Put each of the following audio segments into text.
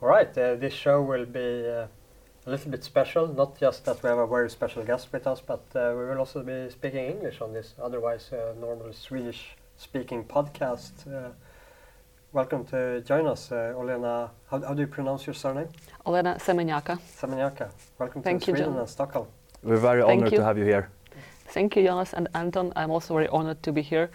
All right, uh, this show will be uh, a little bit special, not just that we have a very special guest with us, but uh, we will also be speaking English on this otherwise uh, normal Swedish speaking podcast. Uh, welcome to join us, uh, Olena. How, how do you pronounce your surname? Olena Semenyaka. Semenyaka. Welcome Thank to you, Sweden John. and Stockholm. We're very Thank honored you. to have you here. Thank you, Jonas and Anton. I'm also very honored to be here.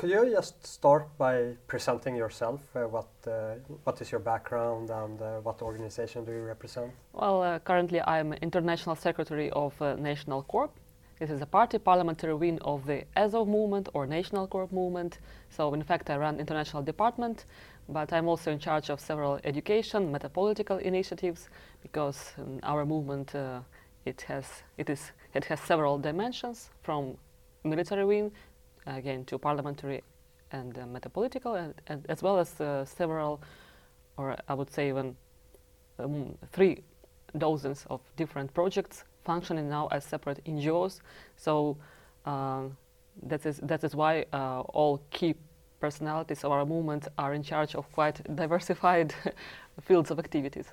Could you just start by presenting yourself? Uh, what uh, what is your background and uh, what organization do you represent? Well, uh, currently I'm International Secretary of uh, National Corps. This is a party parliamentary wing of the Azov movement or National Corps movement. So, in fact, I run international department, but I'm also in charge of several education, metapolitical initiatives, because um, our movement uh, it has it is it has several dimensions from military wing again to parliamentary and uh, metapolitical, and, and as well as uh, several, or I would say even um, three dozens of different projects functioning now as separate NGOs. So um, that is that is why uh, all key personalities of our movement are in charge of quite diversified fields of activities.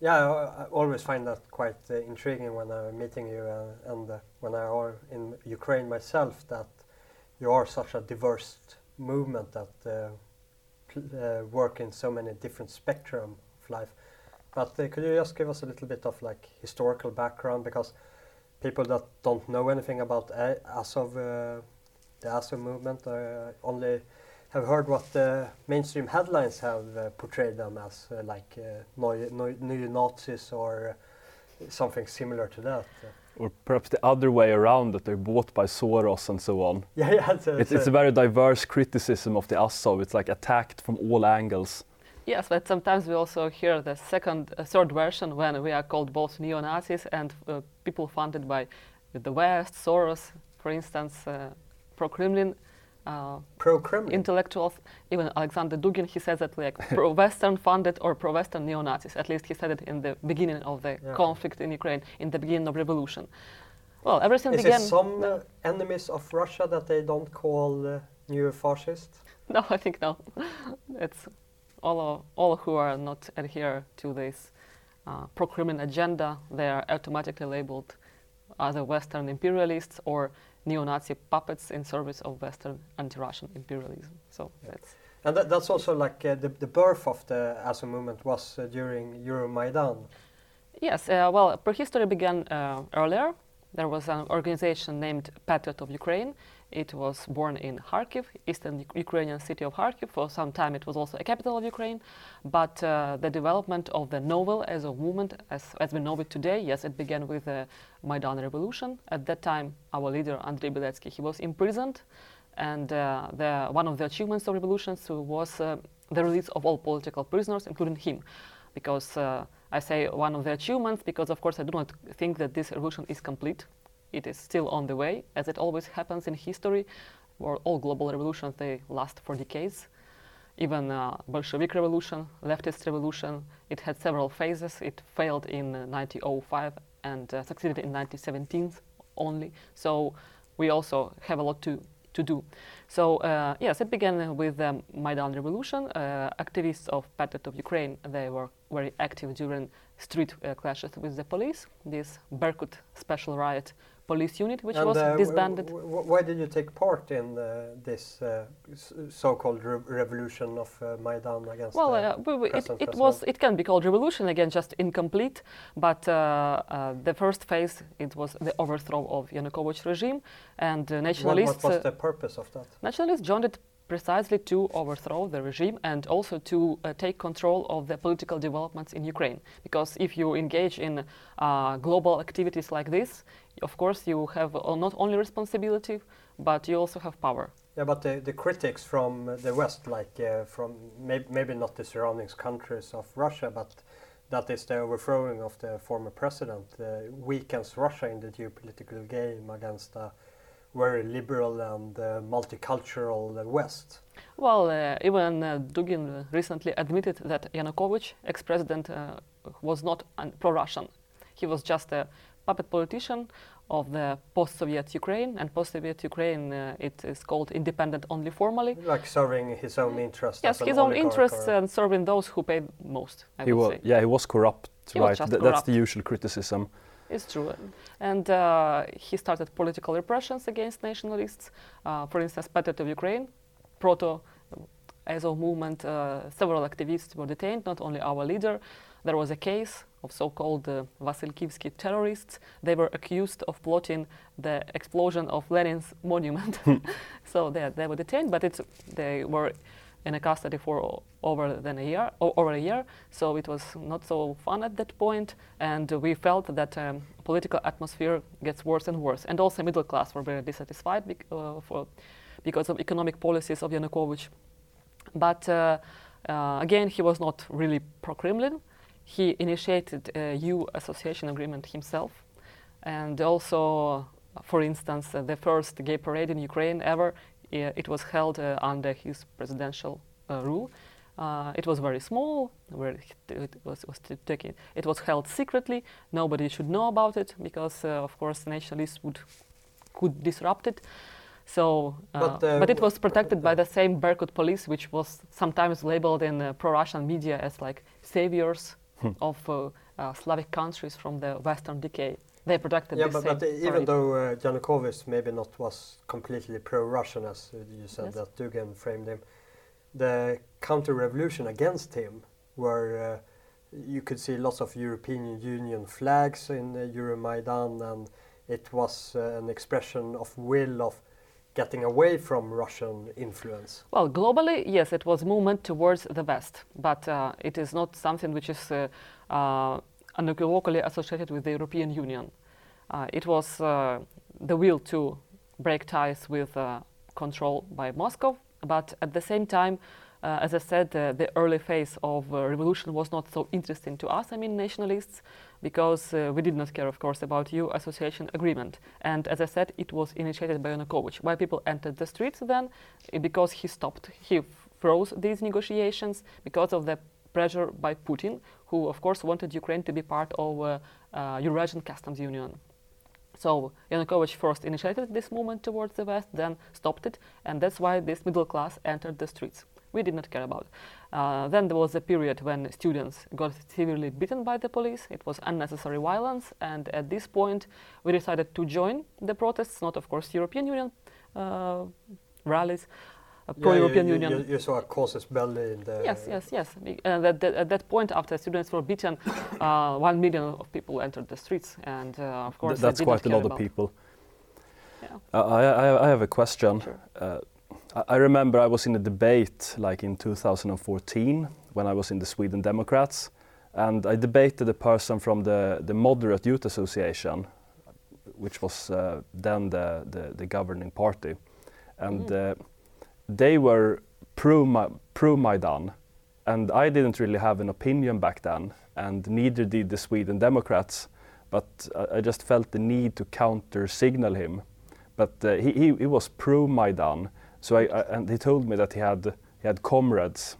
Yeah, I, I always find that quite uh, intriguing when I'm meeting you uh, and uh, when I are in Ukraine myself that you are such a diverse movement that uh, uh, work in so many different spectrum of life. But uh, could you just give us a little bit of like historical background because people that don't know anything about A- uh, the Azov movement, only have heard what the mainstream headlines have uh, portrayed them as, uh, like uh, neo- neo-Nazis or something similar to that. Or perhaps the other way around, that they're bought by Soros and so on. yeah, yeah. It's, a- It's, it's a very diverse criticism of the Azov. It's like attacked from all angles. Yes, but sometimes we also hear the second, uh, third version when we are called both neo Nazis and uh, people funded by the West, Soros, for instance, uh, pro Kremlin. Uh, pro-Kremlin. intellectuals, even Alexander Dugin, he says that like pro-Western funded or pro-Western neo-Nazis. At least he said it in the beginning of the Yeah. conflict in Ukraine, in the beginning of revolution. Well, everything Is began. it some uh, enemies of Russia that they don't call uh, neo-fascist? No, I think no. it's all of, all who are not adhere to this uh, pro-Kremlin agenda. They are automatically labeled either Western imperialists or neo-Nazi puppets in service of Western anti-Russian imperialism. So Yeah. that's And that, that's also like uh, the, the birth of the Azov movement was uh, during Euromaidan. Yes, uh, well, prehistory began uh, earlier. There was an organization named Patriot of Ukraine. It was born in Kharkiv, eastern Ukrainian city of Kharkiv. For some time, it was also a capital of Ukraine. But uh, the development of the novel as a movement, as, as we know it today, yes, it began with the Maidan Revolution. At that time, our leader Andrei Beletsky, he was imprisoned, and uh, the, one of the achievements of revolutions was uh, the release of all political prisoners, including him because uh, I say one of the achievements because of course I do not think that this revolution is complete. It is still on the way, as it always happens in history, where all global revolutions they last for decades. Even uh, Bolshevik revolution, leftist revolution, it had several phases. It failed in uh, 1905 and uh, succeeded in 1917 only. So we also have a lot to to do. So uh, yes, it began with the Maidan revolution. Uh, activists of Patriot of Ukraine they were very active during street uh, clashes with the police. This Berkut special riot police unit, which and was uh, disbanded. why did you take part in uh, this uh, so-called re- revolution of Maidan against Well, the uh, we, we, it, it was. It can be called revolution again, just incomplete. But uh, uh, the first phase, it was the overthrow of Yanukovych regime, and uh, What, nationalists. what was the purpose of that? Nationalists joined it precisely to overthrow the regime and also to uh, take control of the political developments in Ukraine. Because if you engage in uh, global activities like this, of course you have uh, not only responsibility, but you also have power. Yeah, but the, the critics from the West, like uh, from may- maybe not the surrounding countries of Russia, but that is the overthrowing of the former president, uh, weakens Russia in the geopolitical game against a very liberal and uh, multicultural West. Well, uh, even uh, Dugin recently admitted that Yanukovych, ex-president, uh, was not an pro-Russian. He was just a puppet politician of the post-Soviet Ukraine, and post-Soviet Ukraine uh, it is called independent only formally. Like serving his own interests. Yes, his own interests and serving those who paid most. I He would was, say. yeah, he was corrupt, He was right? just Th- that's the usual criticism. It's true. And uh, he started political repressions against nationalists. Uh, for instance, Patriot of Ukraine, proto Azov movement, uh, several activists were detained, not only our leader. There was a case of so-called uh, Vasilkivsky terrorists. They were accused of plotting the explosion of Lenin's monument. so they, they were detained, but it's, they were in a custody for over than a year, over a year. So it was not so fun at that point. point, and we felt that um, political atmosphere gets worse and worse. And also middle class were very dissatisfied bec- uh, for, because of economic policies of Yanukovych. But uh, uh, again, he was not really pro-Kremlin. He initiated a EU association agreement himself, and also, for instance, uh, the first gay parade in Ukraine ever, it was held uh, under his presidential uh, rule. Uh, it was very small. Where it was, was taken. It was held secretly. Nobody should know about it because, uh, of course, nationalists would could disrupt it. So, uh, But, but, uh, it was protected by the same Berkut police, which was sometimes labeled in pro-Russian media as like saviors of uh, uh, Slavic countries from the Western decay. They protected Yeah, but, but even though uh, Yanukovych maybe not was completely pro-Russian, as uh, you said Yes. that Dugin framed him, the counter-revolution against him, where uh, you could see lots of European Union flags in uh, Euromaidan, and it was uh, an expression of will of getting away from Russian influence. Well, globally, yes, it was movement towards the West, but uh, it is not something which is uh, uh, unequivocally associated with the European Union. Uh, it was uh, the will to break ties with uh, control by Moscow, but at the same time, uh, as I said, uh, the early phase of uh, revolution was not so interesting to us, I mean nationalists, because uh, we did not care, of course, about EU association agreement. And as I said, it was initiated by Yanukovych. Why people entered the streets then? Eh, Because he stopped, he froze these negotiations because of the pressure by Putin, who, of course, wanted Ukraine to be part of uh, uh, Eurasian Customs Union. So Yanukovych first initiated this movement towards the west, then stopped it, and that's why this middle class entered the streets. We did not care about. Uh, then there was a period when students got severely beaten by the police. It was unnecessary violence, and at this point, we decided to join the protests. Not, of course, European Union uh, rallies, uh, Yeah, pro-European you, you, Union. You, you saw a casus belli in the. Yes, yes, yes. Be- uh, that, that, at that point, after students were beaten, uh, one million of people entered the streets, and uh, of course, they that's did not quite a lot of people. Yeah. Uh, I, I, I have a question. Sure. I- remember I was in a debate like in 2014 when I was in the Sweden Democrats, and I debated a person from the, the Moderate Youth Association, which was uh, then the, the, the governing party. And Mhm. uh, they were pro, Ma- pro Maidan, and I didn't really have an opinion back then, and neither did the Sweden Democrats. But I, I just felt the need to counter signal him. But uh, he, he, he was pro Maidan, so I, I, and he told me that he had he had comrades,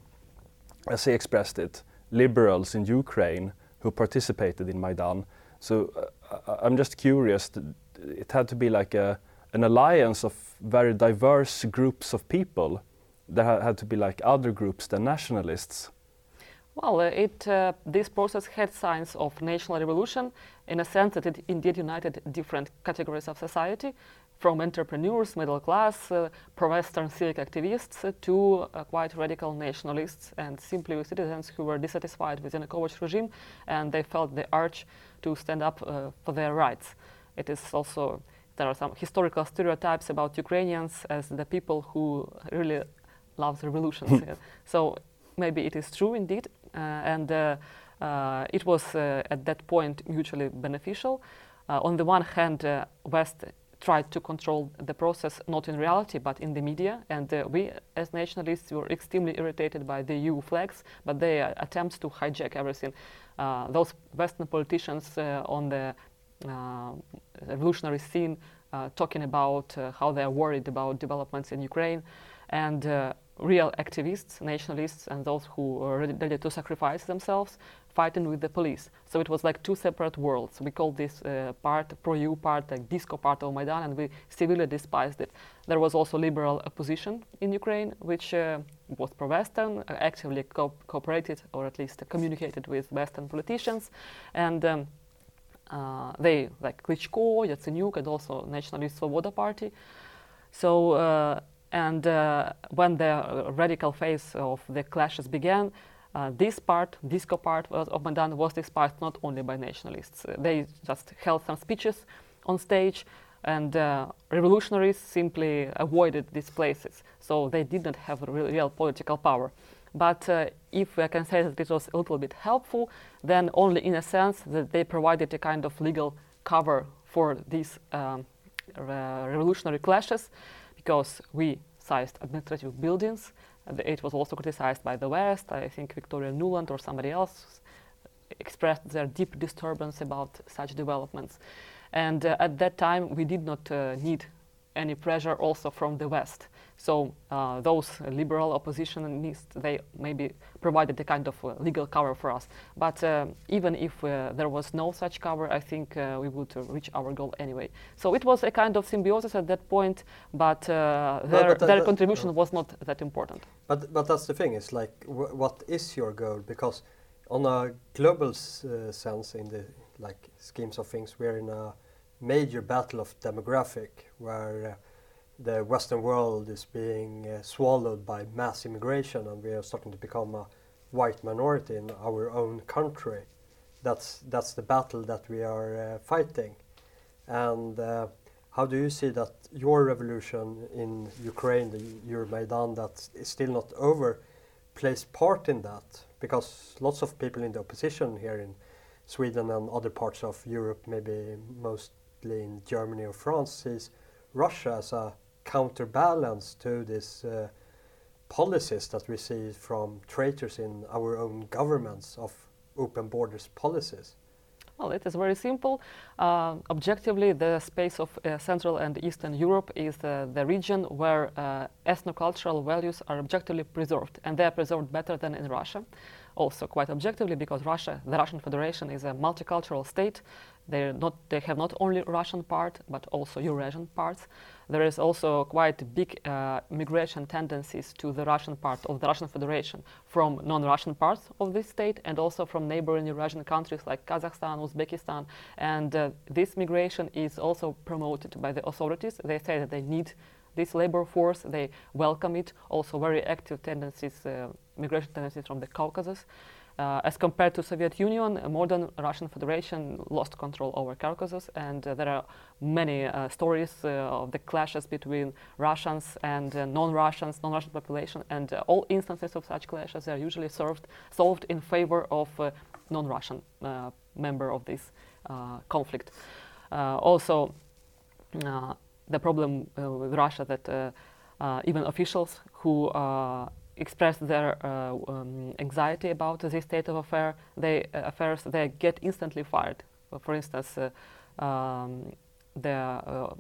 as he expressed it, liberals in Ukraine who participated in Maidan. So uh, I'm just curious. It had to be like a, an alliance of very diverse groups of people. There had to be like other groups than nationalists. Well, uh, it, uh, this process had signs of national revolution in a sense that it indeed united different categories of society, from entrepreneurs, middle class, uh, pro-Western civic activists, uh, to uh, quite radical nationalists and simply citizens who were dissatisfied with Yanukovych regime and they felt the urge to stand up uh, for their rights. It is also there are some historical stereotypes about Ukrainians as the people who really loves revolutions. Yeah. So maybe it is true indeed, uh, and uh, uh, it was uh, at that point mutually beneficial. Uh, on the one hand, uh, West tried to control the process not in reality but in the media, and uh, we as nationalists were extremely irritated by the EU flags, but their attempts to hijack everything. Uh, those Western politicians uh, on the uh, revolutionary scene uh, talking about uh, how they are worried about developments in Ukraine. And uh, real activists, nationalists, and those who ready, ready, to sacrifice themselves, fighting with the police. So it was like two separate worlds. We called this uh, part, pro-EU part, like disco part of Maidan, and we severely despised it. There was also liberal opposition in Ukraine, which uh, was pro-Western, uh, actively co cooperated or at least communicated with Western politicians, and um, uh, they, like Klitschko, Yatsenyuk, and also Nationalist Svoboda Party. So uh, and uh, when the radical phase of the clashes began, uh, this part, disco part of Maidan was despised not only by nationalists. Uh, they just held some speeches on stage, and uh, revolutionaries simply avoided these places. So they did not have real, real political power. But uh, if I can say that it was a little bit helpful, then only in a sense that they provided a kind of legal cover for these um, revolutionary clashes because we sized administrative buildings. It was also criticized by the West. I think Victoria Nuland or somebody else expressed their deep disturbance about such developments. And uh, at that time, we did not uh, need any pressure also from the West. So uh, those liberal oppositionists, they maybe provided a kind of uh, legal cover for us. But uh, even if uh, there was no such cover, I think uh, we would reach our goal anyway. So it was a kind of symbiosis at that point, but uh, their, but their contribution was not that important. But, but that's the thing, is like, what is your goal? Because on a global sense, in the like schemes of things, we're in a major battle of demographic where the Western world is being uh, swallowed by mass immigration, and we are starting to become a white minority in our own country. That's that's the battle that we are uh, fighting. And uh, how do you see that your revolution in Ukraine, the Euromaidan, that is still not over, plays part in that? Because lots of people in the opposition here in Sweden and other parts of Europe, maybe mostly in Germany or France, sees Russia as a counterbalance to these uh, policies that we see from traitors in our own governments of open borders policies? Well, it is very simple. Uh, objectively, the space of uh, Central and Eastern Europe is uh, the region where uh, ethnocultural values are objectively preserved, and they are preserved better than in Russia. Also, quite objectively, because Russia, the Russian Federation, is a multicultural state. They not they have not only Russian part, but also Eurasian parts there is also quite big uh, migration tendencies to the Russian part of the Russian Federation from non-Russian parts of this state and also from neighboring Eurasian countries like Kazakhstan, Uzbekistan. And uh, this migration is also promoted by the authorities. They say that they need this labor force, they welcome it. Also very active tendencies, uh, migration tendencies from the Caucasus. Uh, as compared to Soviet Union, modern Russian Federation lost control over Caucasus, and uh, there are many uh, stories uh, of the clashes between Russians and uh, non-Russians, non-Russian population, and uh, all instances of such clashes are usually served, solved in favor of non-Russian member of this conflict. also, the problem with Russia that even officials who express their uh, um, anxiety about this state of affair, they, uh, affairs, they get instantly fired. For instance, uh, um, the uh,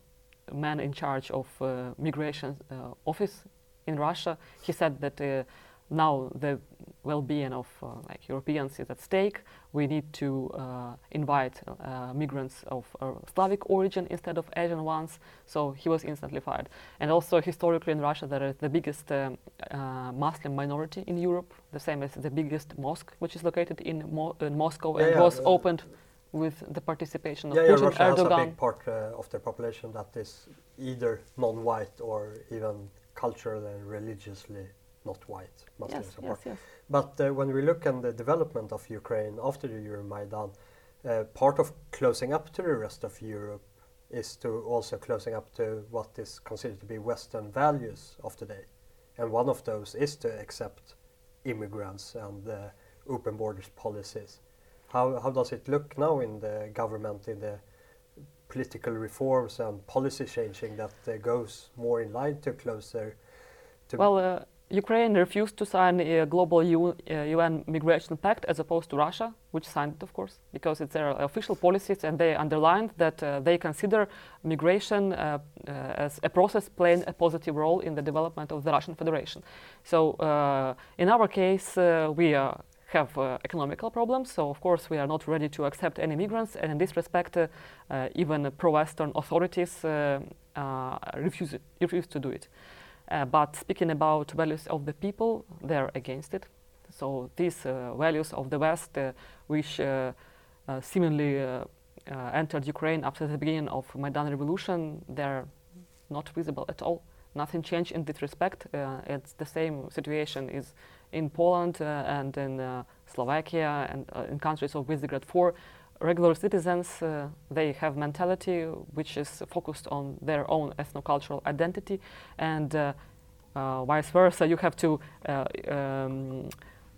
man in charge of uh, migration uh, office in Russia, he said that now the well-being of uh, like Europeans is at stake. We need to uh, invite uh, migrants of Slavic origin instead of Asian ones. So he was instantly fired. And also historically in Russia, there is the biggest um, Muslim minority in Europe, the same as the biggest mosque, which is located in, Mo in Moscow yeah, and yeah, was opened with the participation of yeah, Putin, yeah, Russia Erdogan. has a big part uh, of their population that is either non-white or even culturally and religiously not white Muslims. Yes, yes, yes. But uh, when we look at the development of Ukraine after the Euromaidan, uh, part of closing up to the rest of Europe is to also closing up to what is considered to be Western values of today. And one of those is to accept immigrants and uh, open borders policies. How, how does it look now in the government, in the political reforms and policy changing that uh, goes more in line to closer to well, uh, Ukraine refused to sign a global U, uh, UN migration pact as opposed to Russia, which signed it, of course, because it's their official policies and they underlined that uh, they consider migration uh, uh as a process playing a positive role in the development of the Russian Federation. So, uh, in our case, uh, we have economical problems, so of course we are not ready to accept any migrants, and in this respect, even pro-Western authorities refuse, refuse to do it. Uh, but speaking about values of the people, they're against it. So these uh, values of the West, uh, which uh, uh, seemingly uh, entered Ukraine after the beginning of Maidan revolution, they're not visible at all. Nothing changed in this respect. it's the same situation is in Poland and in Slovakia and in countries of Visegrad 4 regular citizens, uh, they have mentality which is focused on their own ethnocultural identity, and uh, uh, vice versa. You have to uh, um,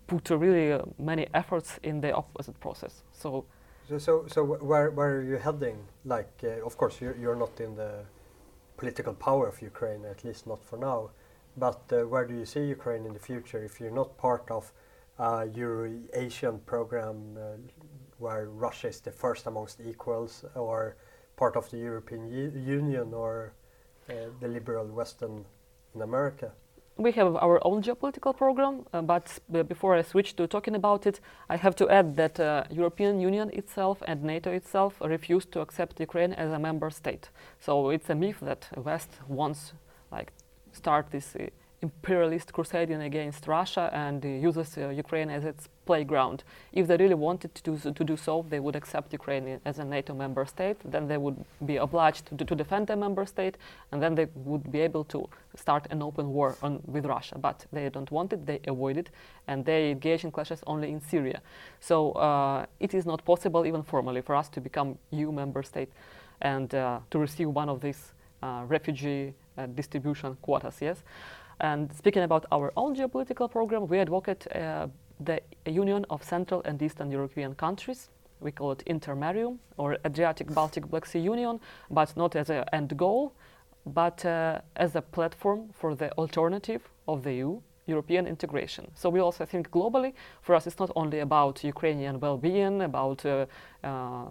put really many efforts in the opposite process. So, so, so, so where, where are you heading? Like, uh, of course, you're, you're not in the political power of Ukraine, at least not for now. But uh, where do you see Ukraine in the future if you're not part of a Euro-Asian program where Russia is the first amongst equals, or part of the European U Union, or uh, the liberal Western in America? We have our own geopolitical program, uh, but before I switch to talking about it, I have to add that uh, European Union itself and NATO itself refused to accept Ukraine as a member state. So it's a myth that West wants like start this uh, imperialist crusading against Russia and uses uh, Ukraine as its playground. If they really wanted to do, so, to do so, they would accept Ukraine as a NATO member state. Then they would be obliged to, to defend their member state, and then they would be able to start an open war on, with Russia. But they don't want it, they avoid it, and they engage in clashes only in Syria. So uh, it is not possible, even formally, for us to become EU member state and uh, to receive one of these uh, refugee uh, distribution quotas, yes? And speaking about our own geopolitical program, we advocate uh, the Union of Central and Eastern European countries. We call it Intermarium or Adriatic Baltic Black Sea Union, but not as an end goal, but uh, as a platform for the alternative of the EU, European integration. So we also think globally. For us, it's not only about Ukrainian well-being, about uh, uh,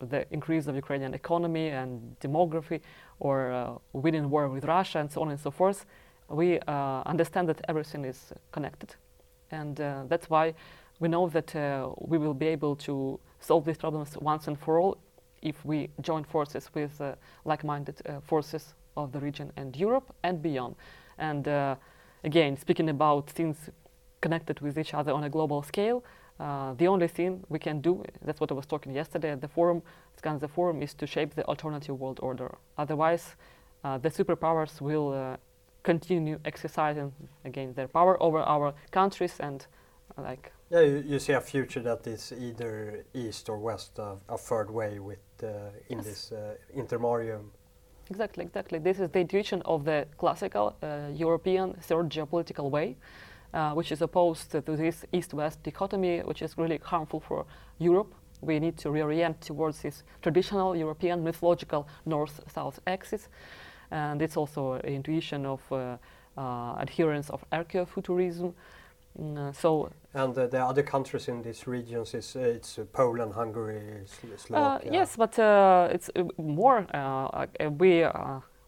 the increase of Ukrainian economy and demography, or uh, winning war with Russia, and so on and so forth we uh, understand that everything is connected. And uh, that's why we know that uh, we will be able to solve these problems once and for all if we join forces with like-minded forces of the region and Europe and beyond. And again, speaking about things connected with each other on a global scale, uh, the only thing we can do, that's what I was talking yesterday at the forum, the forum, is to shape the alternative world order. Otherwise, uh, the superpowers will uh, continue exercising again their power over our countries and uh, like yeah you, you, see a future that is either east or west uh, a third way with uh, in yes. this uh, intermarium exactly exactly. This is the intuition of the classical uh, european third geopolitical way uh, which is opposed to this east-west dichotomy which is really harmful for europe. We need to reorient towards this traditional european mythological north-south axis and it's also an intuition of uh, uh, adherents of archaeofuturism. Mm, uh, so and uh, the other countries in these regions is uh, it's uh, Poland, Hungary, Slovakia. yes, but it's more. we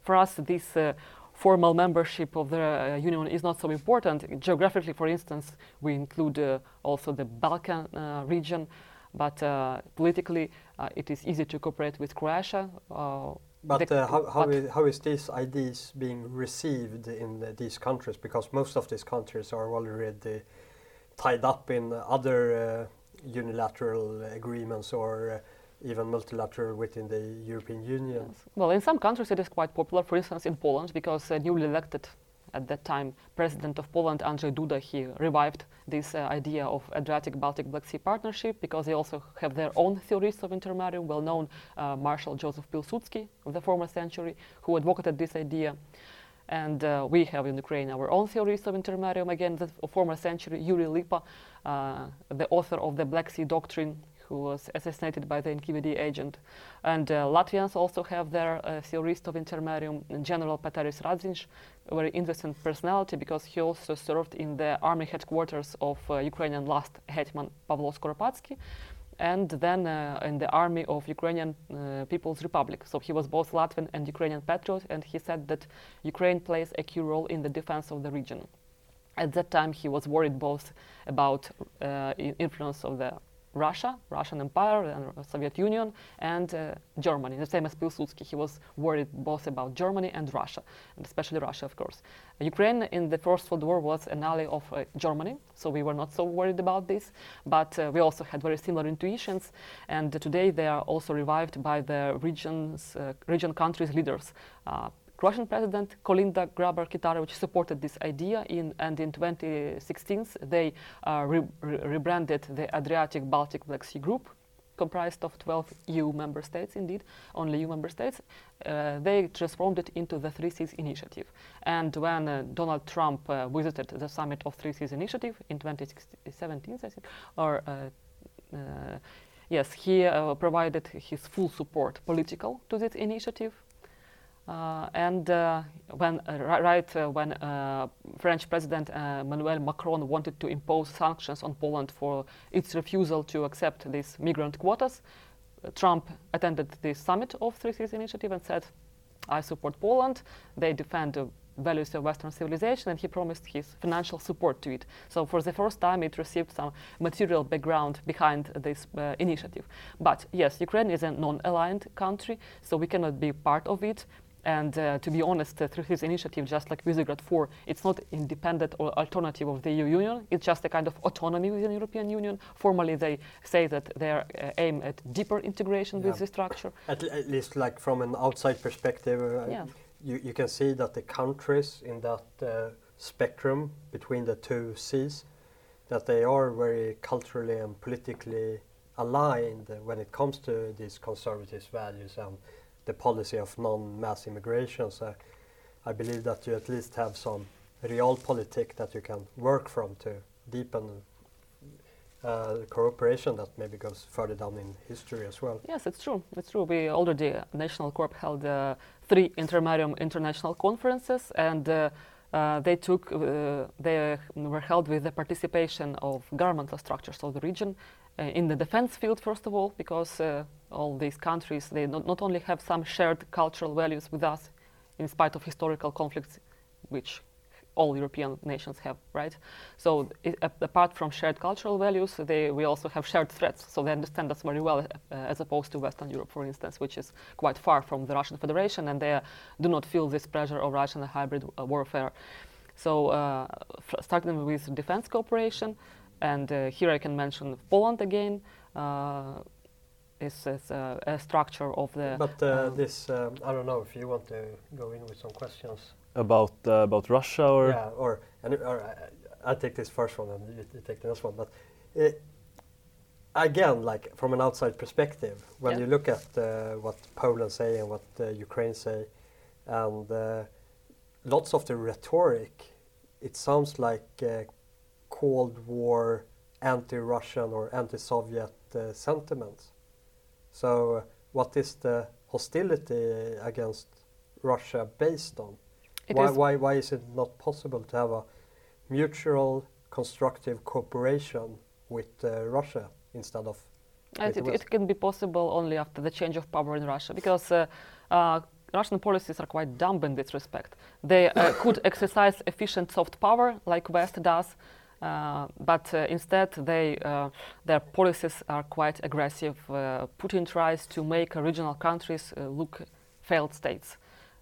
for us this formal membership of the union is not so important. Geographically, for instance, we include also the Balkan region, but politically, it is easy to cooperate with Croatia but uh, how, how, is, how is these ideas being received in the, these countries? Because most of these countries are already tied up in other uh, unilateral agreements or uh, even multilateral within the European Union. Yes. Well, in some countries it is quite popular. For instance, in Poland, because newly elected at that time president of Poland, Andrzej Duda, he revived this uh, idea of Adriatic-Baltic Black Sea partnership because they also have their own theorists of intermarium, well-known uh, Marshal Joseph Pilsudski of the former century, who advocated this idea. And uh, we have in Ukraine our own theorists of intermarium, again, the former century, Yuri Lipa, uh, the author of the Black Sea Doctrine, who was assassinated by the NKVD agent. And uh, Latvians also have their uh, theorist of intermarium, General Pēteris Radziņš, a very interesting personality because he also served in the army headquarters of uh, Ukrainian last hetman Pavlo Skoropadsky and then uh, in the army of Ukrainian uh, People's Republic. So he was both Latvian and Ukrainian patriot, and he said that Ukraine plays a key role in the defense of the region. At that time, he was worried both about uh, influence of the Russia, Russian Empire, and Soviet Union, and uh, Germany. The same as Pilsudski, he was worried both about Germany and Russia, and especially Russia, of course. Ukraine in the First World War was an ally of uh, Germany, so we were not so worried about this. But uh, we also had very similar intuitions, and today they are also revived by the regions, uh, region countries' leaders. Uh, Croatian President Kolinda Grabar-Kitarović supported this idea, in, and in 2016 they uh, re re rebranded the Adriatic Baltic Black Sea Group, comprised of 12 EU member states, indeed, only EU member states. Uh, they transformed it into the Three Seas Initiative. And when uh, Donald Trump uh, visited the summit of Three Seas Initiative in 2017, I think, or uh, uh, yes, he provided his full support, political, to this initiative uh, and uh, when uh, right when French President Emmanuel Macron wanted to impose sanctions on Poland for its refusal to accept these migrant quotas, Trump attended the summit of Three Seas Initiative and said, "I support Poland. They defend the values of Western civilization, and he promised his financial support to it. So for the first time, it received some material background behind this uh, initiative. But yes, Ukraine is a non-aligned country, so we cannot be part of it. And uh, to be honest, uh, Three Seas initiative, just like Visegrad 4, it's not independent or alternative of the EU Union. It's just a kind of autonomy within the European Union. Formally, they say that they uh, aim at deeper integration yeah. with the structure. At, at, least, like from an outside perspective, uh, yeah. you, you can see that the countries in that uh, spectrum between the two seas, that they are very culturally and politically aligned when it comes to these conservative values and the policy of non-mass immigration. So I believe that you at least have some real realpolitik that you can work from to deepen uh, cooperation that maybe goes further down in history as well. Yes, it's true. It's true. We already, National Corps held uh, three intermarium international conferences and uh, uh, they took, uh, they were held with the participation of governmental structures of the region uh, in the defense field, first of all, because uh, all these countries, they not, not only have some shared cultural values with us, in spite of historical conflicts, which all European nations have, right? So it, apart from shared cultural values, they, we also have shared threats. So they understand us very well, uh, as opposed to Western Europe, for instance, which is quite far from the Russian Federation, and they uh, do not feel this pressure of Russian hybrid uh, warfare. So uh, starting with defense cooperation, and uh, here I can mention Poland again. Uh, is, is uh, a structure of the. But um, this, um, I don't know if you want to go in with some questions about about Russia or. Yeah, or, and, or I, will take this first one and you, you take the next one. But it, again, like from an outside perspective, when yeah. you look at uh, what Poland say and what uh, Ukraine say, and uh, lots of the rhetoric, it sounds like Cold War anti-Russian or anti-Soviet uh, sentiments. So, uh, what is the hostility against Russia based on? why, why, why is it not possible to have a mutual constructive cooperation with uh, Russia instead of it, it, can be possible only after the change of power in Russia because uh, uh, Russian policies are quite dumb in this respect. They uh, could exercise efficient soft power like West does, but uh, instead, they, uh, their policies are quite aggressive. Putin tries to make regional countries look failed states,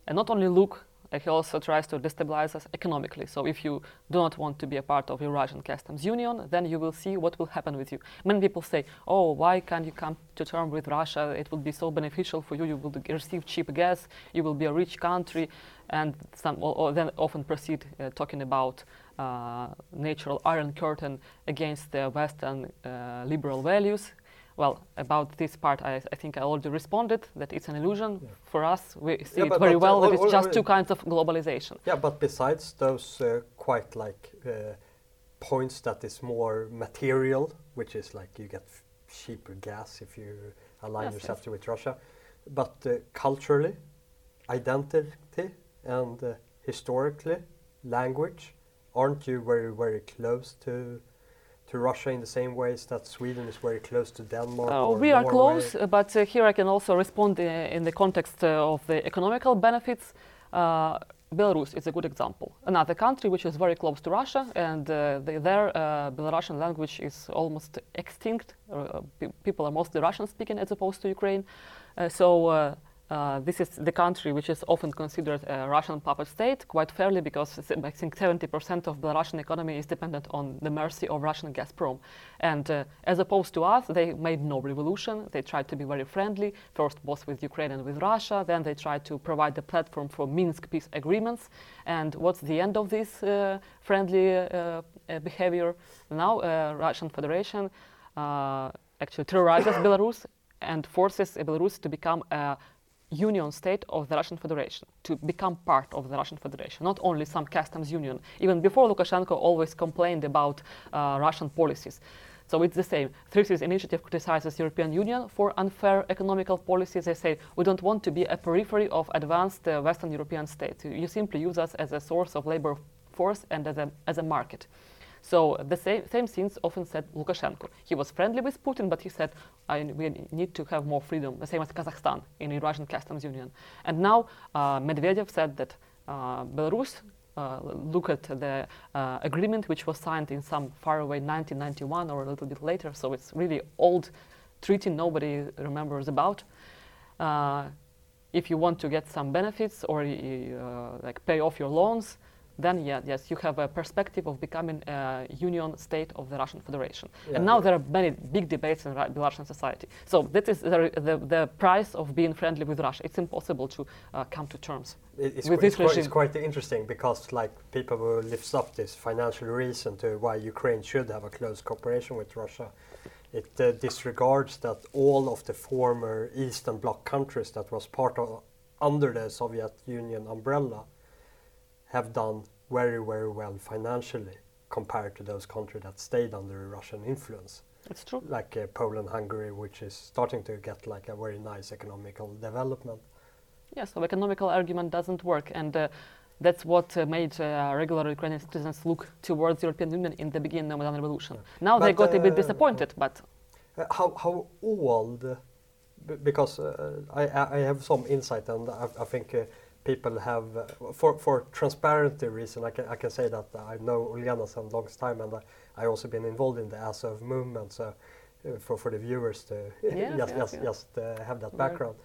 and not only look he also tries to destabilize us economically. So if you do not want to be a part of the Eurasian Customs Union, then you will see what will happen with you. Many people say, oh, why can't you come to terms with Russia? It will be so beneficial for you. You will receive cheap gas. You will be a rich country. And some or, or then often proceed uh, talking about uh, natural iron curtain against the Western uh, liberal values. Well, about this part, I, I, think I already responded that it's an illusion. Yeah. For us, we see yeah, it very well that it's just two kinds of globalization. Yeah, but besides those uh, quite like uh, points that is more material, which is like you get cheaper gas if you align Yes, yourself yes. with Russia. But uh, culturally, identity, and uh, historically, language, aren't you very very close to to Russia in the same ways that Sweden is very close to Denmark? Uh, we are close, uh, but uh, here I can also respond in the context uh, of the economical benefits. Uh, Belarus is a good example. Another country which is very close to Russia, and uh, the, their uh, Belarusian language is almost extinct. Uh, pe- people are mostly Russian speaking as opposed to Ukraine. Uh, so uh, this is the country which is often considered a Russian puppet state, quite fairly, because I think 70% of the Russian economy is dependent on the mercy of Russian Gazprom. And uh, as opposed to us, they made no revolution. They tried to be very friendly, first both with Ukraine and with Russia. Then they tried to provide the platform for Minsk peace agreements. And what's the end of this uh, friendly uh, uh, behavior? Now, uh, Russian Federation actually terrorizes Belarus and forces Belarus to become a union state of the Russian Federation, to become part of the Russian Federation, not only some customs union. Even before Lukashenko always complained about uh, Russian policies. So it's the same. Three Seas initiative criticizes European Union for unfair economical policies. They say we don't want to be a periphery of advanced uh, Western European states. You simply use us as a source of labor force and as a, as a market. So the same, same things often said Lukashenko. He was friendly with Putin, but he said, we need to have more freedom, the same as Kazakhstan in the Russian customs union. And now uh, Medvedev said that uh, Belarus, uh, look at the uh, agreement which was signed in some faraway 1991 or a little bit later, so it's really old treaty nobody remembers about. Uh, if you want to get some benefits or uh, like pay off your loans, then yeah, yes, you have a perspective of becoming a union state of the Russian Federation. Yeah. And now there are many big debates in Ru- Belarusian society. So that is the, the, the price of being friendly with Russia. It's impossible to uh, come to terms. It's, with qu- it's, this quite, it's quite interesting because like people will lift up this financial reason to why Ukraine should have a close cooperation with Russia. It uh, disregards that all of the former Eastern Bloc countries that was part of under the Soviet Union umbrella have done very very well financially compared to those countries that stayed under Russian influence It's true. like uh, Poland, Hungary, which is starting to get like a very nice economical development. Yeah, so economical argument doesn't work, and uh, that's what uh, made uh, regular Ukrainian citizens look towards European Union in the beginning of the Revolution. Now they But, got a bit uh, disappointed, but Uh, how how old? b- because uh, I I I have some insight, and I, I think uh, people have uh, for for transparency reason. I can I can say that I know Uljana some long time, and I, I also been involved in the Azov movement. So uh, for for the viewers to Yes, just just, uh, have that background.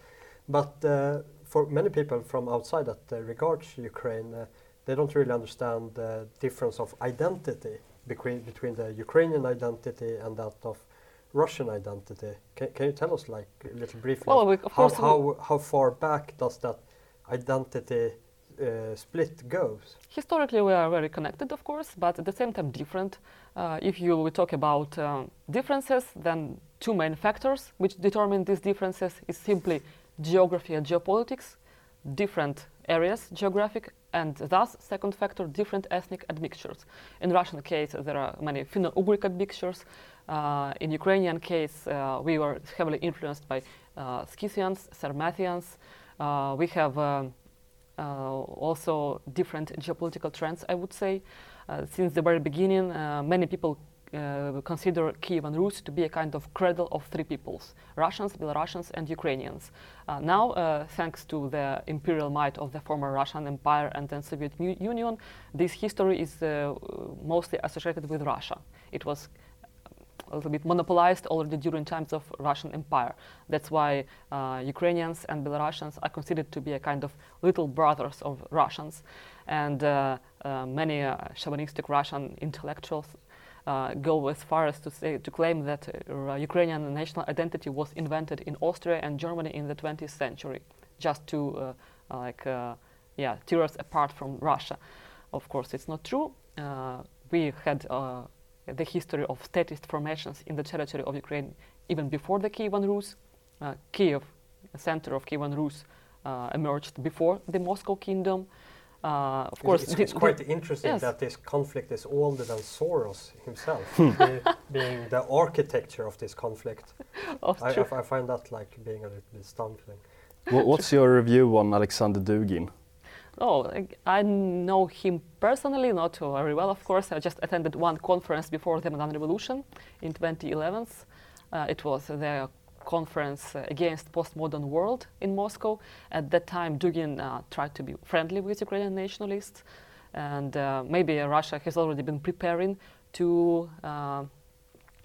But uh, for many people from outside that regards Ukraine, they don't really understand the difference of identity between between the Ukrainian identity and that of Russian identity. Can, can you tell us, like, a little briefly, Well, we- how, how how far back does that identity uh, split goes? historically we are very connected, of course, but at the same time different. Uh, if you talk about um, differences, then two main factors which determine these differences is simply geography and geopolitics, different areas geographic, and thus second factor different ethnic admixtures. In Russian case, there are many Finno-Ugric admixtures. Uh, in Ukrainian case, uh, we were heavily influenced by uh, Scythians, Sarmatians. Uh, we have um, uh, also different geopolitical trends, I would say. Uh, since the very beginning, uh, many people uh, consider Kievan Rus to be a kind of cradle of three peoples Russians, Belarusians, and Ukrainians. Uh, now, uh, thanks to the imperial might of the former Russian Empire and then Soviet Union, this history is uh, mostly associated with Russia. It was a little bit monopolized already during times of Russian Empire. That's why uh, Ukrainians and Belarusians are considered to be a kind of little brothers of Russians. And uh, uh, many uh, chauvinistic Russian intellectuals uh, go as far as to say to claim that uh, Ukrainian national identity was invented in Austria and Germany in the 20th century, just to uh, like uh, yeah tear us apart from Russia. Of course, it's not true. Uh, we had uh, the history of statist formations in the territory of Ukraine even before the Kievan Rus. Uh, Kiev, the center of Kievan Rus, uh, emerged before the Moscow Kingdom. Uh, of It's- course, it's, it's quite interesting yes. that this conflict is older than Soros himself, be- being the architecture of this conflict. of I, I true- f- I find that like being a little bit stumbling. Wha- What's your review on Alexander Dugin? Oh, I know him personally, not very well, of course. I just attended one conference before the Maidan Revolution in 2011. Uh, it was the conference against postmodern world in Moscow. At that time, Dugin uh, tried to be friendly with Ukrainian nationalists, and uh, maybe Russia has already been preparing to uh,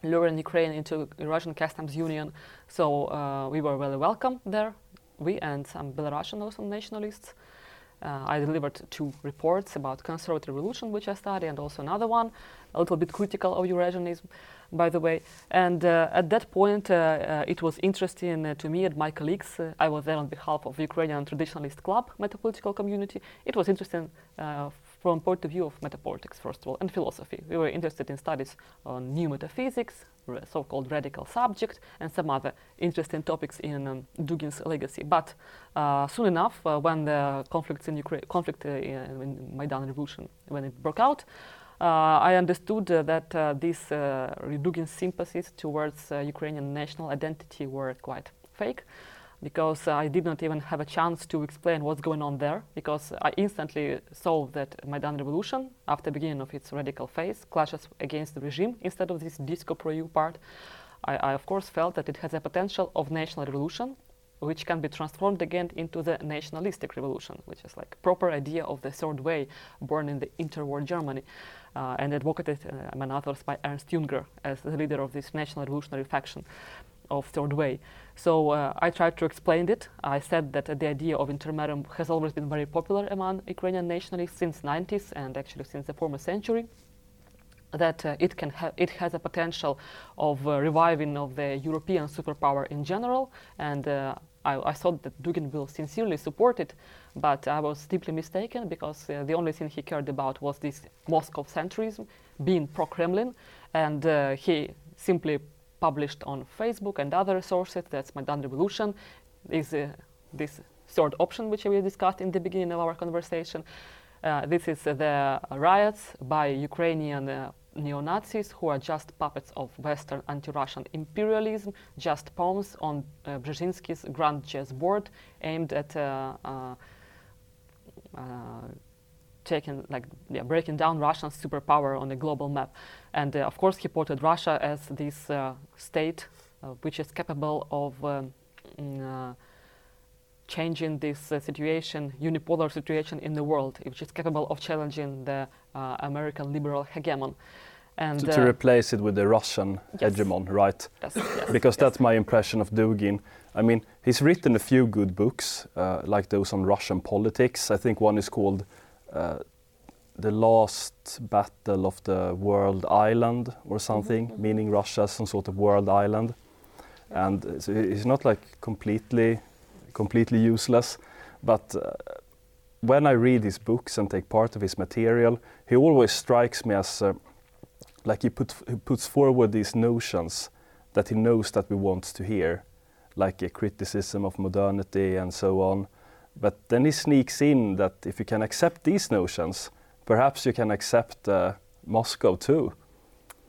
lure Ukraine into Russian customs union. So uh, we were very welcome there, we and some Belarusian also nationalists. Uh, I delivered two reports about conservative revolution, which I study, and also another one, a little bit critical of Eurasianism, by the way. And uh, at that point, uh, uh, it was interesting uh, to me and my colleagues. Uh, I was there on behalf of Ukrainian Traditionalist Club, metapolitical community. It was interesting from point of view of metapolitics, first of all, and philosophy. We were interested in studies on new metaphysics, so-called radical subject, and some other interesting topics in um, Dugin's legacy. But uh, soon enough, uh, when the conflicts in Ukraine, conflict uh, in Maidan Revolution, when it broke out, uh, I understood uh, that uh, these uh, Dugin's sympathies towards uh, Ukrainian national identity were quite fake because I did not even have a chance to explain what's going on there because I instantly saw that Maidan revolution, after beginning of its radical phase, clashes against the regime instead of this disco pro-EU part. I, I of course felt that it has a potential of national revolution which can be transformed again into the nationalistic revolution, which is like proper idea of the third way born in the interwar Germany uh, and advocated, uh, among others, by Ernst Jünger as the leader of this national revolutionary faction of third way. So uh, I tried to explain it. I said that uh, the idea of intermarium has always been very popular among Ukrainian nationalists since 90s and actually since the former century. That uh, it can ha- it has a potential of uh, reviving of the European superpower in general, and uh, I, I thought that Dugin will sincerely support it, but I was deeply mistaken because uh, the only thing he cared about was this Moscow centrism, being pro-Kremlin, and he simply published on Facebook and other sources. That's Maidan Revolution. Is uh, this third option which we discussed in the beginning of our conversation? Uh, this is uh, the riots by Ukrainian uh, neo-Nazis who are just puppets of Western anti-Russian imperialism, just pawns on uh, Brzezinski's grand chess board aimed at uh, uh, taking like yeah, breaking down Russian superpower on the global map. And uh, of course, he portrayed Russia as this uh, state uh, which is capable of um, mm, uh, changing this uh, situation, unipolar situation in the world, which is capable of challenging the uh, American liberal hegemon. And to, to uh, replace it with the Russian yes. hegemon, right? yes, yes, Because yes. that's my impression of Dugin. I mean, he's written a few good books, uh, like those on Russian politics. I think one is called uh, The Last Battle of the World Island or something, mhm. meaning Russia some sort of world island. And so he's not like completely, completely useless. But uh, when I read his books and take part of his material, he always strikes me as uh, like he, put, he puts forward these notions that he knows that we want to hear, like a criticism of modernity and so on. But then he sneaks in that if you can accept these notions, perhaps you can accept uh, Moscow too.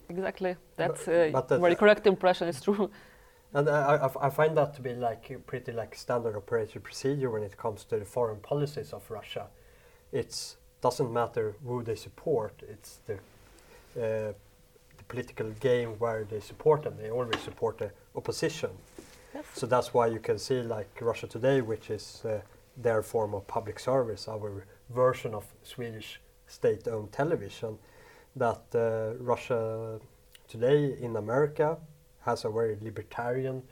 Exactly. That's a but that- very correct impression. It's true. And I, I f- I find that to be like pretty like standard operating procedure when it comes to the foreign policies of Russia. It doesn't matter who they support. It's the uh, the political game where they support them. They always support the opposition. Yes. So that's why you can see like Russia Today, which is uh, their form of public service, our version of Swedish state-owned television, that uh, Russia Today in America has a very libertarian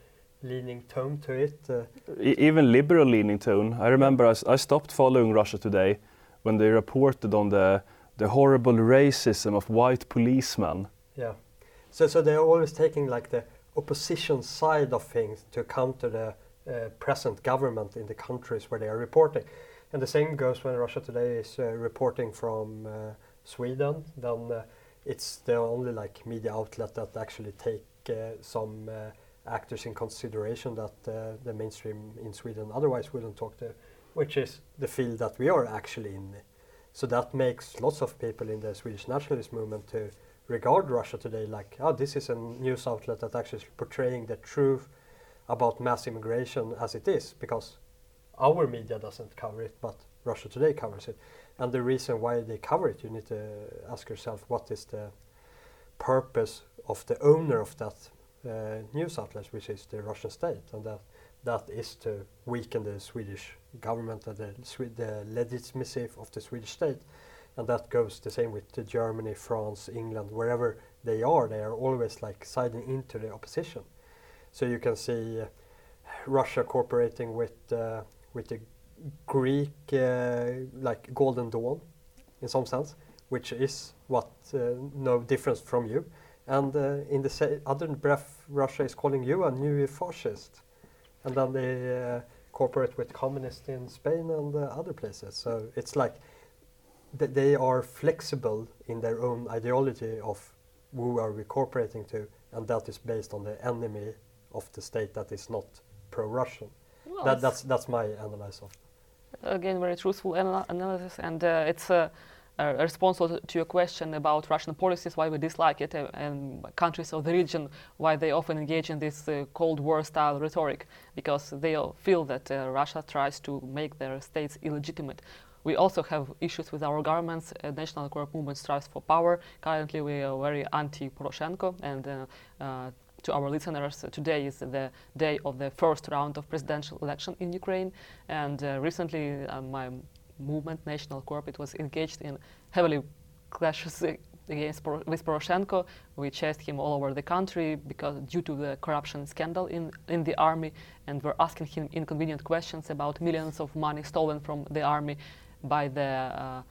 leaning tone to it. Uh, E- even liberal leaning tone. I remember I, stopped following Russia Today when they reported on the, the horrible racism of white policemen. yeah. So so they're always taking like the opposition side of things to counter the uh, present government in the countries where they are reporting. And the same goes when Russia Today is uh, reporting from uh, Sweden. Then uh, it's the only like media outlet that actually take some actors in consideration that the mainstream in Sweden otherwise wouldn't talk to, which is the field that we are actually in So that makes lots of people in the Swedish nationalist movement to regard Russia today like, oh, this is a news outlet that actually is portraying the truth about mass immigration as it is, because our media doesn't cover it, but Russia Today covers it. And the reason why they cover it, you need to ask yourself what is the purpose of the owner of that uh, news outlet, which is the Russian state, and that that is to weaken the Swedish government and the, the legitimacy of the Swedish state. And that goes the same with Germany, France, England, wherever they are, they are always like siding into the opposition. So you can see Russia cooperating with uh, with the Greek uh, like Golden Dawn, in some sense, which is what uh, no difference from you. And in the other breath, Russia is calling you a new fascist, and then they cooperate with communists in Spain and other places. So it's like th they are flexible in their own ideology of who are we cooperating to, and that is based on the enemy of the state that is not pro-Russian. Well, that, that's that's my analysis of. Again, very truthful anal analysis, and uh, it's a, a, response to your question about Russian policies, why we dislike it, uh, and countries of the region, why they often engage in this uh, Cold War-style rhetoric, because they feel that uh, Russia tries to make their states illegitimate. We also have issues with our governments. Uh, National Corps Movement strives for power. Currently, we are very anti-Poroshenko, and uh, uh, to our listeners, uh, today is the day of the first round of presidential election in Ukraine. And uh, recently, uh, my movement, National Corps, it was engaged in heavily clashes against with Poroshenko. We chased him all over the country because due to the corruption scandal in, in the army, and we're asking him inconvenient questions about millions of money stolen from the army by the uh,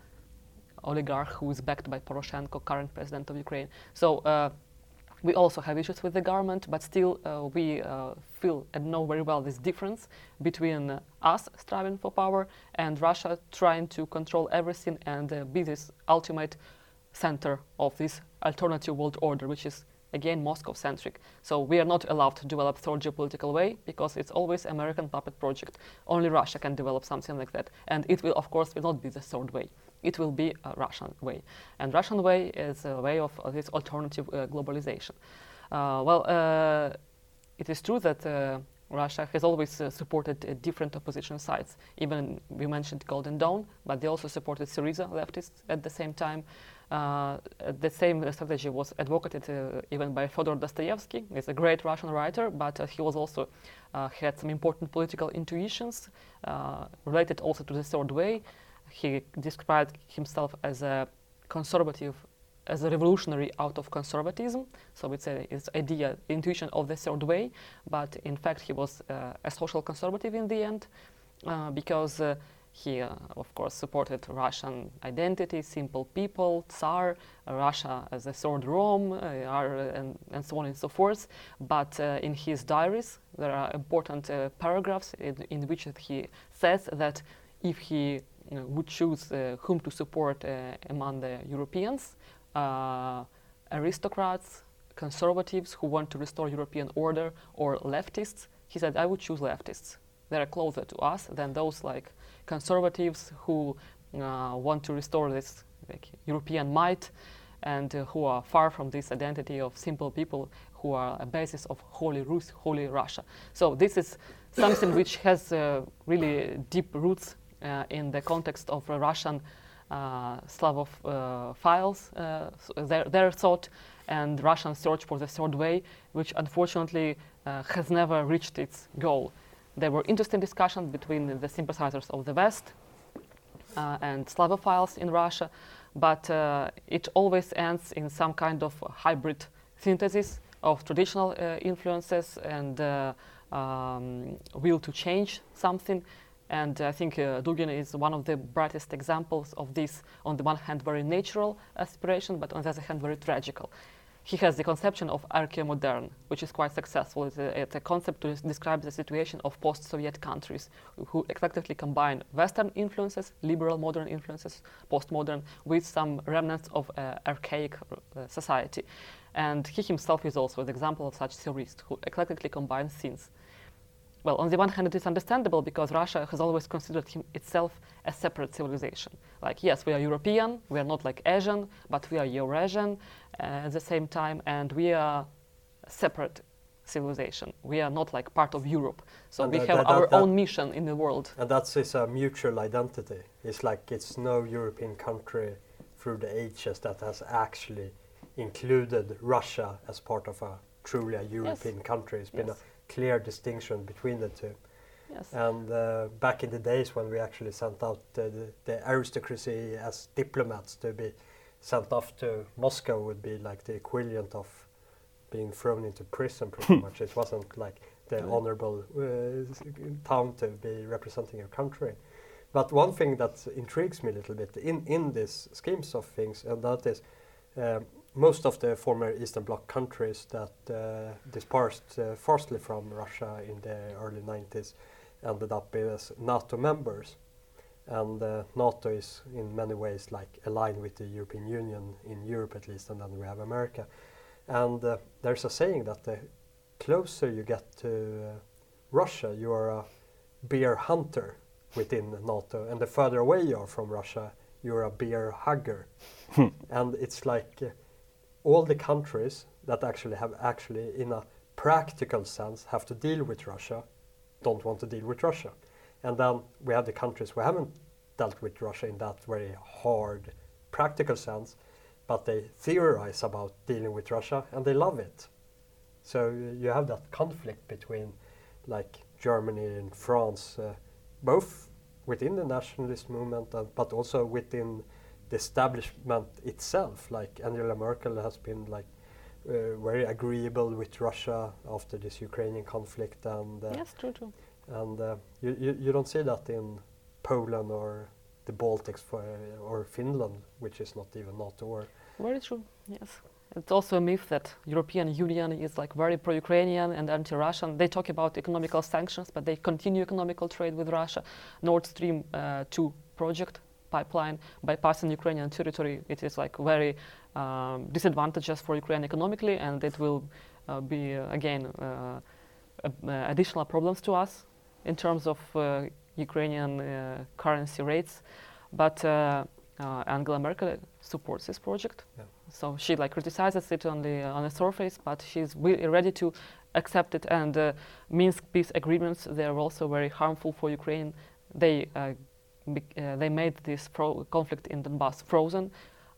oligarch who is backed by Poroshenko, current president of Ukraine. So uh, we also have issues with the government, but still uh, we uh, feel and know very well this difference between uh, us striving for power and Russia trying to control everything and uh, be this ultimate center of this alternative world order, which is again Moscow-centric. So we are not allowed to develop third geopolitical way because it's always American puppet project. Only Russia can develop something like that, and it will, of course, will not be the third way it will be a Russian way. And Russian way is a way of uh, this alternative uh, globalization. Uh, well, uh, it is true that uh, Russia has always supported different opposition sides. Even we mentioned Golden Dawn, but they also supported Syriza leftists at the same time. the same strategy was advocated even by Fyodor Dostoevsky. He's a great Russian writer, but he was also had some important political intuitions related also to the third way he described himself as a conservative, as a revolutionary out of conservatism. So it's a it's idea, intuition of the third way, but in fact he was uh, a social conservative in the end, uh, because uh, he, uh, of course, supported Russian identity, simple people, Tsar, Russia as a third Rome, uh, and, and, so on and so forth. But in his diaries, there are important paragraphs in, in which he says that if he would choose uh, whom to support uh, among the Europeans, uh, aristocrats, conservatives who want to restore European order, or leftists. He said, I would choose leftists. They're closer to us than those like conservatives who want to restore this like, European might and uh, who are far from this identity of simple people who are a basis of holy Rus, holy Russia. So this is something which has uh, really deep roots uh, in the context of Russian uh, Slavophiles, uh, their, their thought and Russian search for the third way, which unfortunately has never reached its goal. There were interesting discussions between the sympathizers of the West uh, and Slavophiles in Russia, but uh, it always ends in some kind of hybrid synthesis of traditional uh, influences and um, will to change something and I think uh, Dugin is one of the brightest examples of this, on the one hand, very natural aspiration, but on the other hand, very tragical. He has the conception of archaeo-modern, which is quite successful. It's a, it's a concept to describe the situation of post-Soviet countries who effectively combine Western influences, liberal modern influences, postmodern, with some remnants of uh, archaic uh, society. And he himself is also an example of such theorist who eclectically combines things. Well, on the one hand, it is understandable because Russia has always considered him, itself a separate civilization. Like, yes, we are European, we are not like Asian, but we are Eurasian uh, at the same time, and we are a separate civilization. We are not like part of Europe. So And we that- have that- our that- own mission in the world. And that's is a mutual identity. It's like it's no European country through the ages that has actually included Russia as part of a truly a European country. It's been Yes. a clear distinction between the two. Yes. And uh, back in the days when we actually sent out uh, the, the aristocracy as diplomats to be sent off to Moscow would be like the equivalent of being thrown into prison pretty much. It wasn't like the Right. honorable uh, town to be representing your country. But one thing that intrigues me a little bit in, in these schemes of things, and that is um, most of the former Eastern Bloc countries that uh, dispersed uh, firstly from Russia in the early 90s ended up as NATO members. And uh, NATO is in many ways like aligned with the European Union, in Europe at least, and then we have America. And uh, there's a saying that the closer you get to uh, Russia, you are a beer hunter within NATO, and the further away you are from Russia, you're a beer hugger. and it's like all the countries that actually have actually, in a practical sense, have to deal with Russia, don't want to deal with Russia. And then we have the countries who haven't dealt with Russia in that very hard practical sense, but they theorize about dealing with Russia and they love it. So you have that conflict between like Germany and France, uh, both within the nationalist movement, uh, but also within the establishment itself. Like Angela Merkel has been like uh, very agreeable with Russia after this Ukrainian conflict, and uh, yes, true, true. and uh, you, you you don't see that in Poland or the Baltics for, or Finland, which is not even NATO or Very true. Yes. It's also a myth that European Union is like very pro-Ukrainian and anti-Russian. They talk about economical sanctions, but they continue economical trade with Russia. Nord Stream uh, 2 project pipeline bypassing Ukrainian territory. It is like very um, disadvantageous for Ukraine economically, and it will uh, be uh, again uh, uh, additional problems to us in terms of uh, Ukrainian uh, currency rates. But uh, uh, Angela Merkel supports this project. Yeah. So she like criticizes it on the on the surface, but she's ready to accept it. And uh, Minsk peace agreements they are also very harmful for Ukraine. They uh, uh, they made this conflict in Donbass frozen,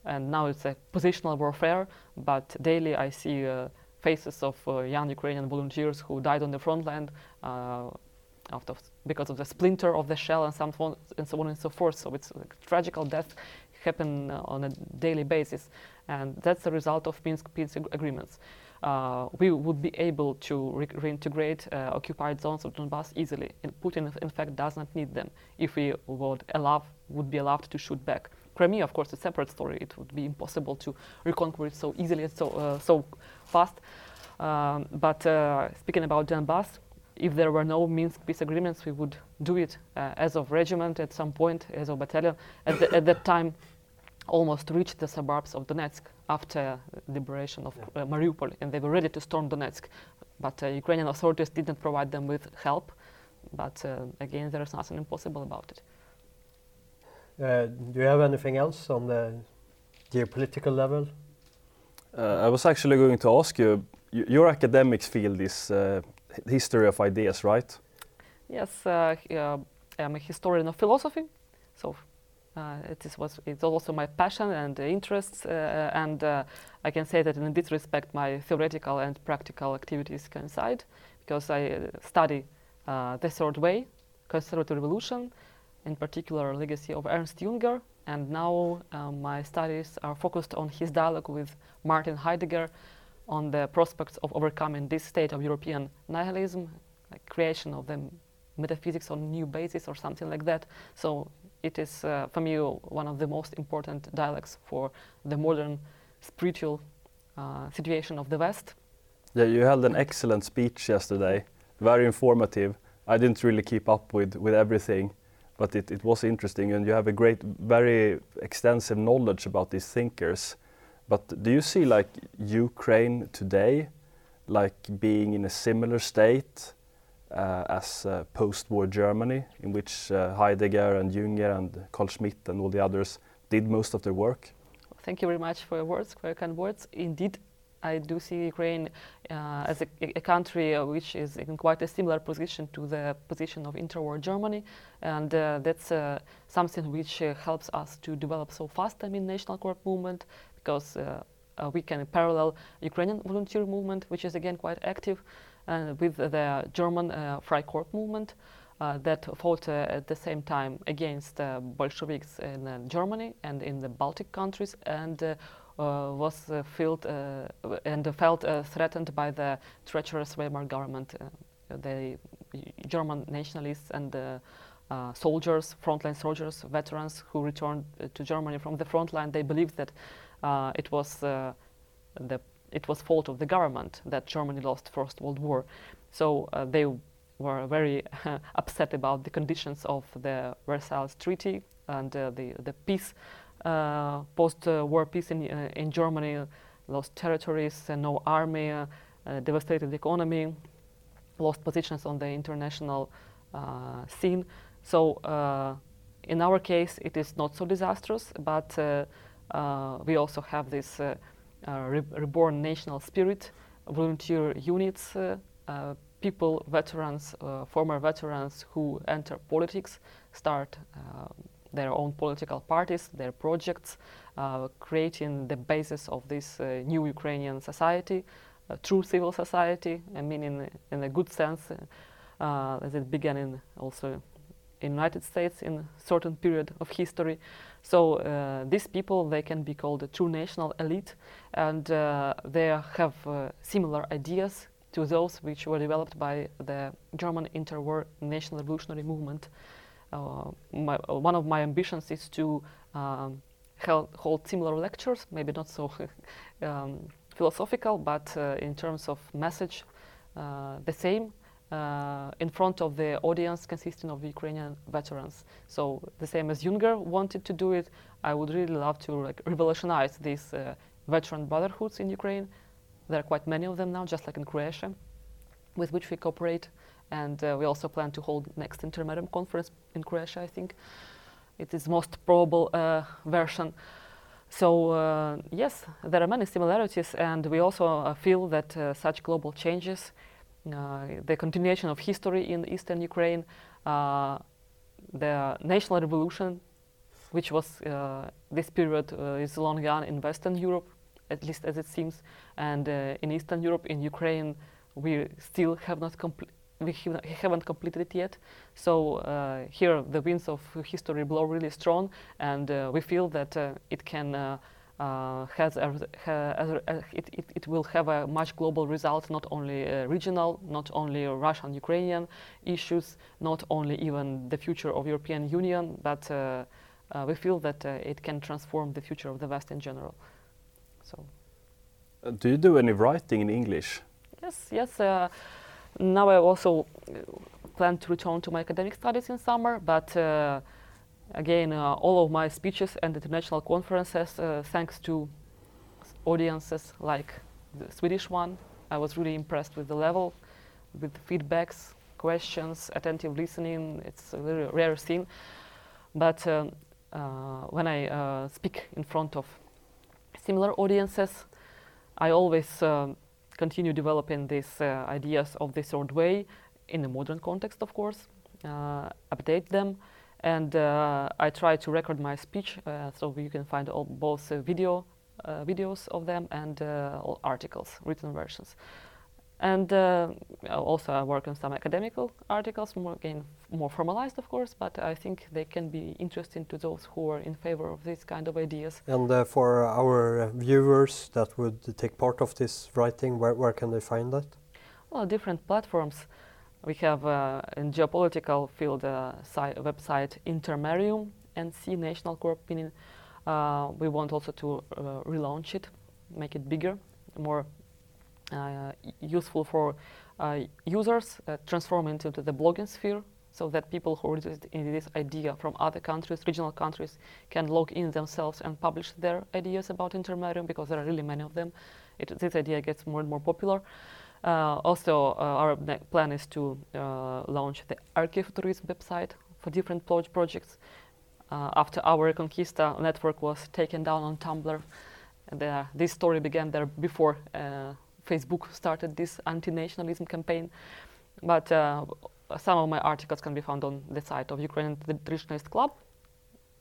and now it's a positional warfare. But daily I see uh, faces of uh, young Ukrainian volunteers who died on the front line. Uh, out because of the splinter of the shell and, some, and so on and so forth. So it's like tragical death happen uh, on a daily basis, and that's the result of Minsk peace ag- agreements. Uh, we would be able to re- reintegrate uh, occupied zones of Donbass easily, and Putin, in fact, does not need them if we would allow would be allowed to shoot back. Crimea, of course, is a separate story. It would be impossible to reconquer it so easily and so uh, so fast. Um, but uh, speaking about Donbass, if there were no Minsk peace agreements, we would do it uh, Azov regiment at some point, Azov battalion. At, the, at that time, almost reached the suburbs of Donetsk after liberation of Yeah. uh, Mariupol, and they were ready to storm Donetsk. But uh, Ukrainian authorities didn't provide them with help. But uh, again, there is nothing impossible about it. Uh, do you have anything else on the geopolitical level? Uh, I was actually going to ask you, your academics field is uh, history of ideas, right? Yes, uh, uh, I'm a historian of philosophy, so uh, it was it's also my passion and interests, uh, and uh, I can say that in this respect, my theoretical and practical activities coincide, because I uh, study uh, the third way, conservative revolution, in particular legacy of Ernst Jünger, and now uh, my studies are focused on his dialogue with Martin Heidegger on the prospects of overcoming this state of European nihilism, like creation of the metaphysics on new basis or something like that. So it is uh, for me one of the most important dialects for the modern spiritual uh, situation of the West. Yeah, you held an excellent speech yesterday, very informative. I didn't really keep up with, with everything, but it, it was interesting, and you have a great, very extensive knowledge about these thinkers. But do you see like Ukraine today, like being in a similar state as uh, post-war Germany, in which uh, Heidegger and Jünger and Carl Schmitt and all the others did most of their work. Thank you very much for your words, for your kind words. Indeed, I do see Ukraine uh, as a, a country uh, which is in quite a similar position to the position of interwar Germany, and uh, that's uh, something which uh, helps us to develop so fast. I mean, National Corps movement because uh, we can parallel Ukrainian volunteer movement, which is again quite active, with the German Freikorps movement. Uh, that fought uh, at the same time against uh, Bolsheviks in Germany and in the Baltic countries and was felt and felt threatened by the treacherous Weimar government. the German nationalists and uh, soldiers, frontline soldiers, veterans who returned uh, to Germany from the front line, they believed that uh, it was the it was fault of the government that Germany lost First World War. So uh, they were very upset about the conditions of the Versailles Treaty and uh, the, the peace, uh, post-war peace in, uh, in Germany, lost territories, uh, no army, uh, devastated economy, lost positions on the international scene. So in our case, it is not so disastrous, but we also have this re reborn national spirit, volunteer units, people, veterans, uh, former veterans who enter politics, start uh, their own political parties, their projects, uh, creating the basis of this uh, new Ukrainian society, true civil society. I mean, in, in a good sense, uh, as it began in also in United States in a certain period of history. So uh, these people, they can be called a true national elite, and they have similar ideas, to those which were developed by the German interwar national revolutionary movement. Uh, my, uh, one of my ambitions is to um, hold, hold similar lectures, maybe not so um, philosophical, but uh, in terms of message, uh, the same. Uh, in front of the audience consisting of Ukrainian veterans. So the same as Jünger wanted to do it, I would really love to like, revolutionize these uh, veteran brotherhoods in Ukraine there are quite many of them now, just like in Croatia, with which we cooperate. And uh, we also plan to hold next Intermarium conference in Croatia, I think. It is most probable uh, version. So uh, yes, there are many similarities, and we also uh, feel that such global changes, the continuation of history in eastern Ukraine, the national revolution, which was this period is long gone in Western Europe, at least as it seems. And uh, in Eastern Europe, in Ukraine, we still have not we haven't completed it yet. So uh, here the winds of history blow really strong, and uh, we feel that uh, it can uh, uh, has a, a, a, it, it, it, will have a much global result, not only regional, not only Russian-Ukrainian issues, not only even the future of European Union, but we feel that it can transform the future of the West in general. So. Uh, do you do any writing in English? Yes, yes. Uh, now I also uh, plan to return to my academic studies in summer, but uh, again, uh, all of my speeches and international conferences, uh, thanks to audiences like the Swedish one, I was really impressed with the level, with feedbacks, questions, attentive listening. It's a very rare thing. But um, when I speak in front of similar audiences. I always um, continue developing these uh, ideas of the third way in a modern context, of course, uh, update them, and uh, I try to record my speech uh, so you can find all, both uh, video videos of them and articles, written versions. And uh, also I work on some academical articles, more again more formalized, of course, but I think they can be interesting to those who are in favor of these kind of ideas. And uh, for our viewers that would take part of this writing, where, where can they find that? Well, different platforms. We have uh, in geopolitical field uh, website Intermarium and C National Corps. Uh, we want also to uh, relaunch it, make it bigger, more uh, useful for uh, users, transform it into the blogging sphere so that people who are interested in this idea from other countries, regional countries, can log in themselves and publish their ideas about Intermarium because there are really many of them. It, this idea gets more and more popular. Uh, also, uh, our plan is to uh, launch the Archeofuturism website for different pro- projects. After our Reconquista network was taken down on Tumblr, uh, this story began there before Facebook started this anti-nationalism campaign. But some of my articles can be found on the site of Ukrainian Traditionalist Club,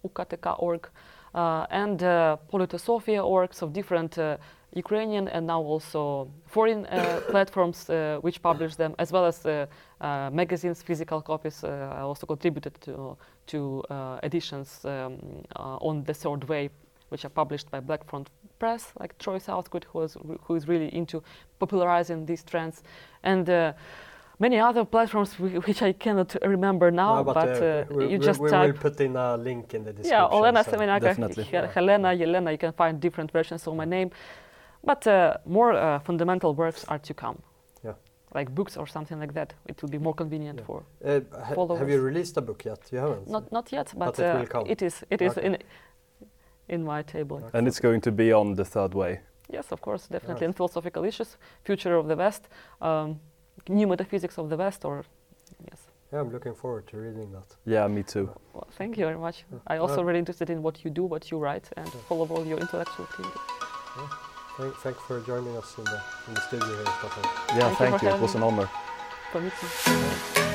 ukatk.org, uh, and uh, Politosofia orgs of different uh, Ukrainian and now also foreign uh, platforms uh, which publish them, as well as uh, uh, magazines, physical copies. Uh, I also contributed to, to uh, editions um, uh, on the third wave, which are published by Black Front Press, like Troy Southgate, who is, who is really into popularizing these trends, and uh, many other platforms which I cannot remember now, No, but, uh, we, you we- just we type. will put in a link in the description. Yeah, Olena so- Semenyaka, Definitely. He- Helena, Yelena, you can find different versions of my name. But uh, more uh, fundamental works are to come. Yeah. Like books or something like that. It will be more convenient Yeah. for. Uh, ha- have you released a book yet? You haven't. Not not yet, but, But it uh, will come. it is it is Okay. in in my table. Okay. And it's going to be on the third way. Yes, of course, definitely. Right. And philosophical issues, future of the West, um, new metaphysics of the West, or yes. Yeah, I'm looking forward to reading that. Yeah, me too. Well, thank you very much. Yeah. I also Uh, really interested in what you do, what you write, and Yeah. follow all your intellectual activity. Thank, thank you for joining us in the in the studio here, Stefan. Yeah, Thank you thank for you. It was an honor. For me too.